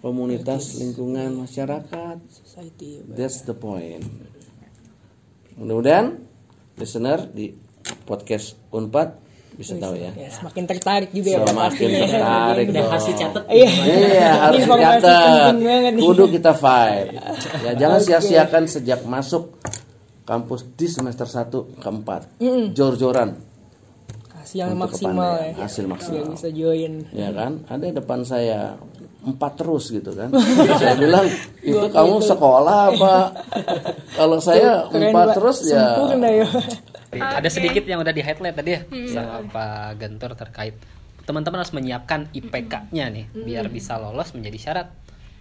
komunitas lingkungan masyarakat society that's the point mudah-mudahan listener di podcast Unpad bisa tahu ya ya semakin tertarik juga ya semakin tertarik Dan dong. harus dicatat. Iya. Iya [LAUGHS] harus dicatat. nih. Kudu kita fight. Ya jangan sia-siakan sejak masuk kampus di semester 1 ke 4. Jor-joran Kasih yang untuk maksimal ya hasil maksimal. biar bisa join Ya kan? Ada depan saya empat terus gitu kan. [LAUGHS] saya bilang itu kamu sekolah apa? Kalau saya Keren, empat terus ya. sempurna ya Ada sedikit yang udah di highlight tadi ya sama Pak Gentur terkait teman-teman harus menyiapkan IPK-nya nih biar bisa lolos menjadi syarat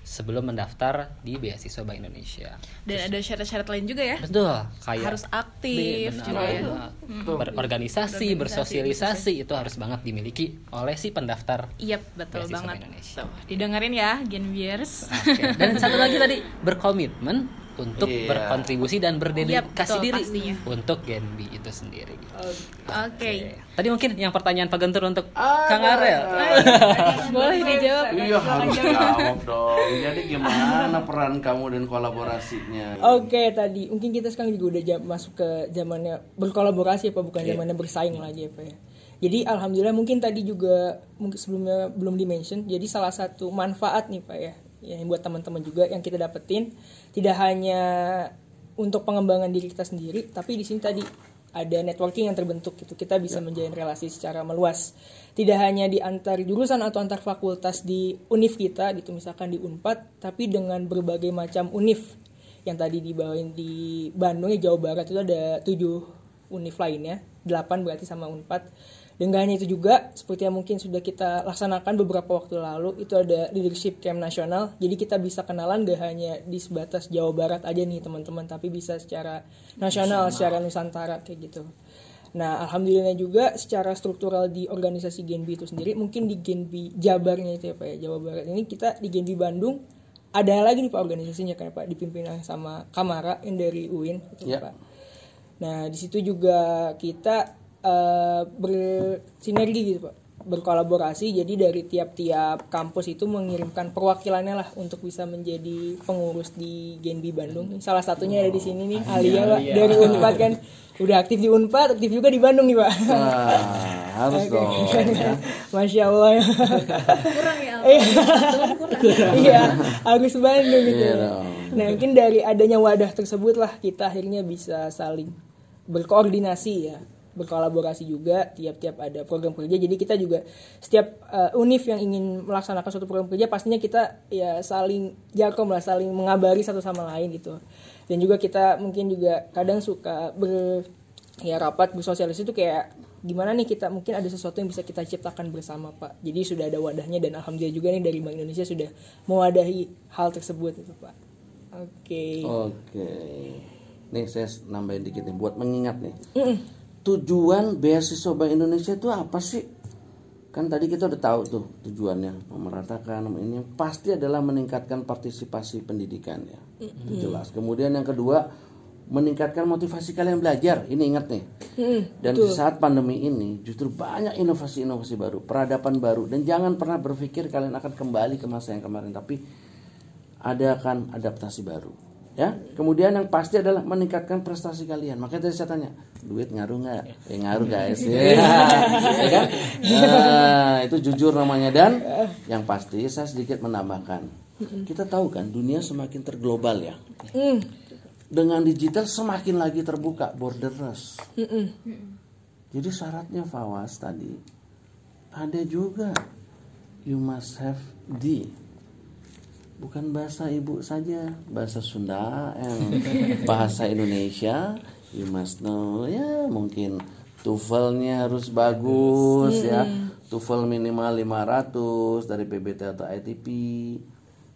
sebelum mendaftar di beasiswa Bank Indonesia. Dan ada syarat-syarat lain juga ya. Betul, kayak Harus aktif benar, juga ya. benar. berorganisasi, bersosialisasi itu harus banget dimiliki oleh si pendaftar. Iya betul Beasiswa banget. Indonesia. Tuh, didengerin ya Gen Viewers. Oke. Dan satu lagi tadi berkomitmen untuk Iya. berkontribusi dan berdedikasi betul, diri pastinya. untuk Genbi itu sendiri. Oke. Tadi mungkin yang pertanyaan Pak Gentur untuk Ada, Kang Arel. Boleh dijawab. Iya harus jawab dong. Jadi gimana peran kamu dan kolaborasinya? Oke tadi mungkin kita sekarang juga udah jam- masuk ke zamannya berkolaborasi apa bukan Iya. zamannya bersaing lagi apa ya. Jadi alhamdulillah mungkin tadi juga mungkin sebelumnya belum di mention. Jadi salah satu manfaat nih pak ya, yang buat teman-teman juga yang kita dapetin tidak hanya untuk pengembangan diri kita sendiri, tapi di sini tadi ada networking yang terbentuk gitu. Kita bisa menjalin relasi secara meluas. Tidak hanya di antar jurusan atau antar fakultas di univ kita gitu misalkan di Unpad, tapi dengan berbagai macam univ yang tadi dibawain di Bandung ya Jawa Barat itu ada tujuh univ lainnya, delapan berarti sama Unpad. Dan gak hanya itu juga, seperti yang mungkin sudah kita laksanakan beberapa waktu lalu, itu ada leadership camp nasional. Jadi kita bisa kenalan gak hanya di sebatas Jawa Barat aja nih teman-teman, tapi bisa secara nasional, secara Nusantara kayak gitu. Nah, alhamdulillah juga secara struktural di organisasi Genbi itu sendiri, mungkin di Genbi Jabarnya itu ya Pak ya, Jawa Barat ini kita di Genbi Bandung ada lagi nih Pak organisasinya kan Pak dipimpin sama Kamara yang dari UIN gitu Ya. Pak. Nah, di situ juga kita eh, bersinergi gitu Pak, berkolaborasi. Jadi dari tiap-tiap kampus itu mengirimkan perwakilannya lah untuk bisa menjadi pengurus di Genbi Bandung. Salah satunya ada di sini nih Alia Pak dari Unpad kan. Udah aktif di Unpad, aktif juga di Bandung nih Pak. Nah, harus dong. ya. [LAUGHS] Masya Allah ya. kurang ya Iya, harus Bandung gitu. Iya. Nah mungkin dari adanya wadah tersebut lah kita akhirnya bisa saling berkoordinasi ya berkolaborasi juga tiap-tiap ada program kerja. Jadi kita juga setiap uh, univ yang ingin melaksanakan suatu program kerja pastinya kita ya saling jakom lah saling mengabari satu sama lain gitu. Dan juga kita mungkin juga kadang suka ber ya rapat bersosialisasi itu kayak gimana nih kita mungkin ada sesuatu yang bisa kita ciptakan bersama pak. Jadi sudah ada wadahnya dan alhamdulillah juga nih dari bank Indonesia sudah mewadahi hal tersebut itu pak. Oke. Oke. Nih saya nambahin dikit nih. Buat mengingat nih. Tujuan beasiswa Bank Indonesia itu apa sih? Kan tadi kita udah tahu tuh tujuannya memeratakan ini pasti adalah meningkatkan partisipasi pendidikan ya. Itu Jelas. Kemudian yang kedua meningkatkan motivasi kalian belajar. Ini ingat nih. Dan di saat pandemi ini justru banyak inovasi-inovasi baru, peradaban baru dan jangan pernah berpikir kalian akan kembali ke masa yang kemarin tapi ada akan adaptasi baru ya kemudian yang pasti adalah meningkatkan prestasi kalian. Makanya tadi saya tanya duit ngaruh nggak? Eh ngaruh guys. [LAUGHS] Ya, Ya kan? Nah, itu jujur namanya. Dan yang pasti saya sedikit menambahkan. Kita tahu kan dunia semakin terglobal ya. Dengan digital semakin lagi terbuka borderless. Jadi syaratnya Fawas tadi ada juga you must have the bukan bahasa ibu saja bahasa Sunda yang [LAUGHS] bahasa Indonesia. You must know ya mungkin TOEFL-nya harus bagus ya. TOEFL minimal 500 dari PBT atau ITP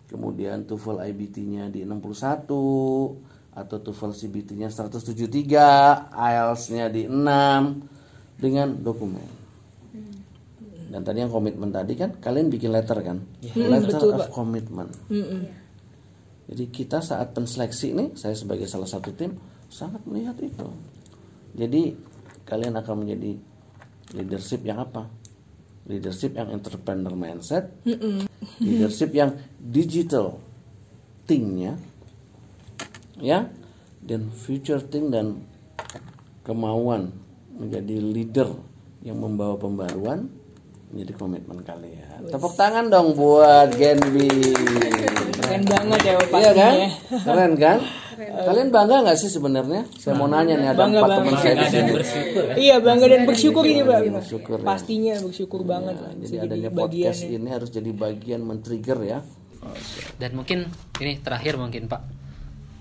kemudian TOEFL IBT-nya di 61 atau TOEFL CBT-nya 173 IELTS-nya di 6 dengan dokumen dan tadi yang komitmen tadi kan kalian bikin letter kan? Letter of commitment. Jadi kita saat penseleksi nih, saya sebagai salah satu tim sangat melihat itu. Jadi kalian akan menjadi leadership yang apa? Leadership yang entrepreneur mindset, leadership yang digital thinknya, ya, dan future think dan kemauan menjadi leader yang membawa pembaruan menjadi komitmen kalian. Tepuk tangan dong buat Genbi. Keren banget ya Pak. Iya kan? Keren kan? Kalian bangga nggak sih sebenarnya? Saya mau nanya nih ada Bangga empat banget. teman saya di sini. Iya bangga dan bersyukur ini Pak. Bersyukur ya. Pastinya bersyukur banget. Nah, bisa jadi adanya bagian podcast ya. ini harus jadi bagian men-trigger ya. Dan mungkin ini terakhir mungkin Pak,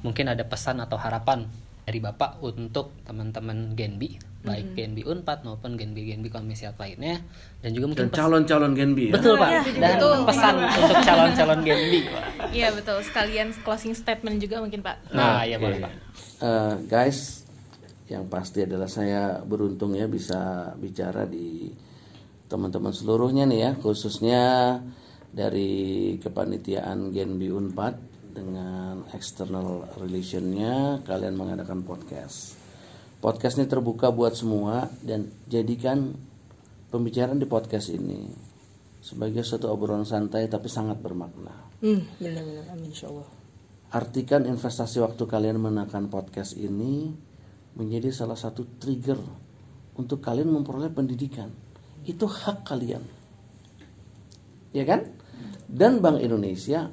mungkin ada pesan atau harapan dari Bapak untuk teman-teman Genbi, baik Genbi Unpad maupun Genbi Genbi komisi lainnya, dan juga mungkin Dan calon-calon Genbi ya. betul Pak, Iya, dan betul. pesan untuk calon-calon Genbi. Iya betul. Sekalian closing statement juga mungkin Pak. Nah, ya boleh Pak. Eh, guys, yang pasti adalah saya beruntung ya bisa bicara di teman-teman seluruhnya nih ya, khususnya dari kepanitiaan Genbi Unpad dengan external relationnya kalian mengadakan podcast. Podcast ini terbuka buat semua dan jadikan pembicaraan di podcast ini sebagai suatu obrolan santai tapi sangat bermakna. Hmm, benar-benar. Amin Allah. Artikan investasi waktu kalian menekan podcast ini menjadi salah satu trigger untuk kalian memperoleh pendidikan. Itu hak kalian. Ya kan? Dan Bank Indonesia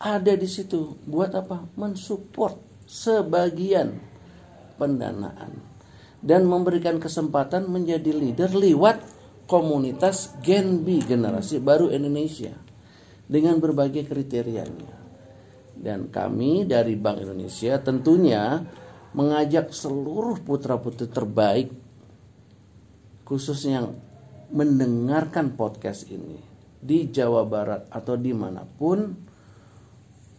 ada di situ buat apa? Mensupport sebagian pendanaan dan memberikan kesempatan menjadi leader lewat komunitas Gen B generasi baru Indonesia dengan berbagai kriterianya. Dan kami dari Bank Indonesia tentunya mengajak seluruh putra-putri terbaik khususnya yang mendengarkan podcast ini di Jawa Barat atau di mana pun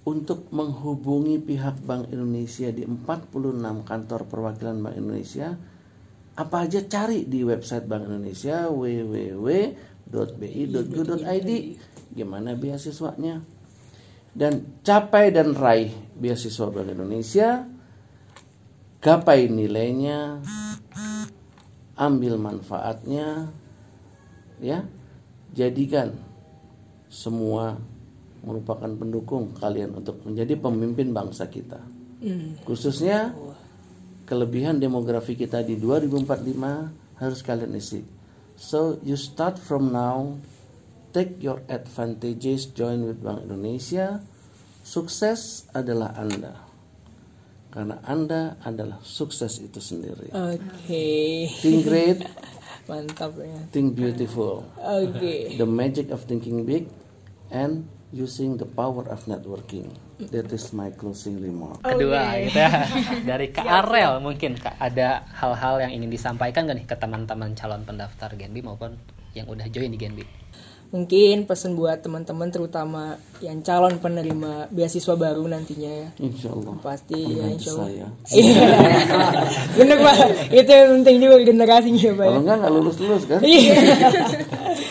untuk menghubungi pihak Bank Indonesia di 46 kantor perwakilan Bank Indonesia apa aja cari di website Bank Indonesia www.bi.go.id gimana beasiswanya. Dan capai dan raih beasiswa Bank Indonesia gapai nilainya ambil manfaatnya ya. Jadikan semua merupakan pendukung kalian untuk menjadi pemimpin bangsa kita. Khususnya kelebihan demografi kita di 2045 harus kalian isi. So you start from now take your advantages join with Bank Indonesia. Sukses adalah anda. Karena anda adalah sukses itu sendiri. Oke. think great. [LAUGHS] Mantap ya. think beautiful. Oke. the magic of thinking big and using the power of networking that is my closing remark Kedua gitu ya. [LAUGHS] Dari Kak Arel mungkin Kak ada hal-hal yang ingin disampaikan gak nih ke teman-teman calon pendaftar Genbi maupun yang udah join di Genbi? Mungkin pesan buat teman-teman terutama yang calon penerima beasiswa baru nantinya ya. insya Allah Pasti ya insya Allah. saya Iya. [LAUGHS] Bener Pak. Itu yang penting juga generasinya Pak. ya. kalau enggak nggak lulus lulus kan [LAUGHS]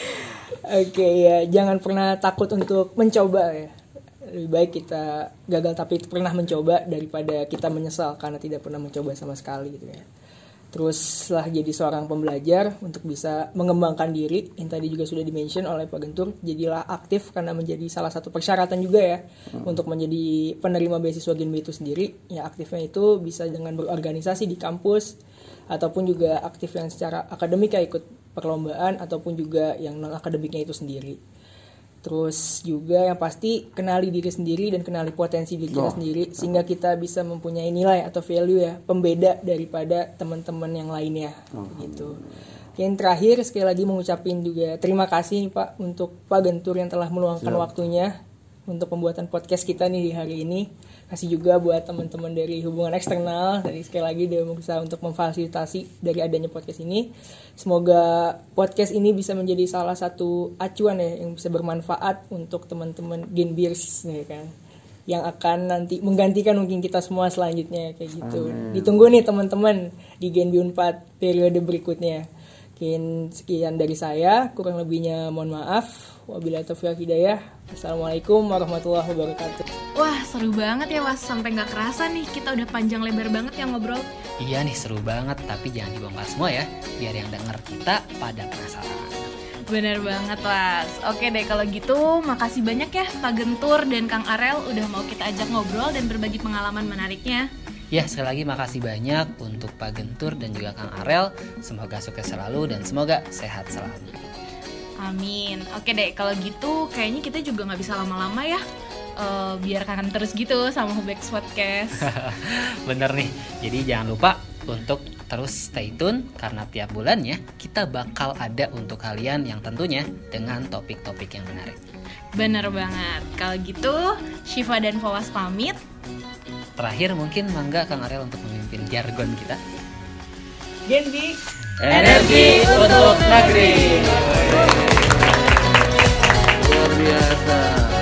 Oke ya, jangan pernah takut untuk mencoba ya. Lebih baik kita gagal tapi pernah mencoba daripada kita menyesal karena tidak pernah mencoba sama sekali gitu ya. Terus setelah jadi seorang pembelajar untuk bisa mengembangkan diri yang tadi juga sudah dimention oleh Pak Gentur, jadilah aktif karena menjadi salah satu persyaratan juga ya untuk menjadi penerima beasiswa Genbi itu sendiri. Ya aktifnya itu bisa dengan berorganisasi di kampus ataupun juga aktif yang secara akademik ya ikut perlombaan ataupun juga yang non akademiknya itu sendiri. Terus juga yang pasti kenali diri sendiri dan kenali potensi diri kita sendiri sehingga kita bisa mempunyai nilai atau value ya pembeda daripada teman-teman yang lainnya gitu. Yang terakhir sekali lagi mengucapin juga terima kasih nih Pak untuk Pak Gentur yang telah meluangkan waktunya untuk pembuatan podcast kita nih di hari ini. Kasih juga buat teman-teman dari hubungan eksternal. Tadi sekali lagi dia berusaha untuk memfasilitasi dari adanya podcast ini. Semoga podcast ini bisa menjadi salah satu acuan ya yang bisa bermanfaat untuk teman-teman Genbiers ya kan yang akan nanti menggantikan mungkin kita semua selanjutnya kayak gitu. Ditunggu nih teman-teman di Genbi 4 periode berikutnya. Mungkin sekian dari saya, kurang lebihnya mohon maaf. Wabillahi taufiq hidayah. Assalamualaikum warahmatullahi wabarakatuh. Wah seru banget ya was sampai nggak kerasa nih kita udah panjang lebar banget yang ngobrol. Iya nih seru banget, tapi jangan dibongkar semua ya, biar yang denger kita pada penasaran. Bener banget was. Oke deh kalau gitu makasih banyak ya Pak Gentur dan Kang Arel udah mau kita ajak ngobrol dan berbagi pengalaman menariknya. Ya, sekali lagi makasih banyak untuk Pak Gentur dan juga Kang Arel. Semoga sukses selalu dan semoga sehat selalu. Amin. Oke deh kalau gitu kayaknya kita juga nggak bisa lama-lama ya. Eh, biar kangen terus gitu sama Hubex Podcast. [LAUGHS] Bener nih, jadi jangan lupa untuk terus stay tune karena tiap bulannya kita bakal ada untuk kalian yang tentunya dengan topik-topik yang menarik. Bener banget. Kalau gitu Shiva dan Fawas pamit. Terakhir mungkin Mangga Kang Arel untuk memimpin jargon kita. Genbi Energi untuk negeri. Riata.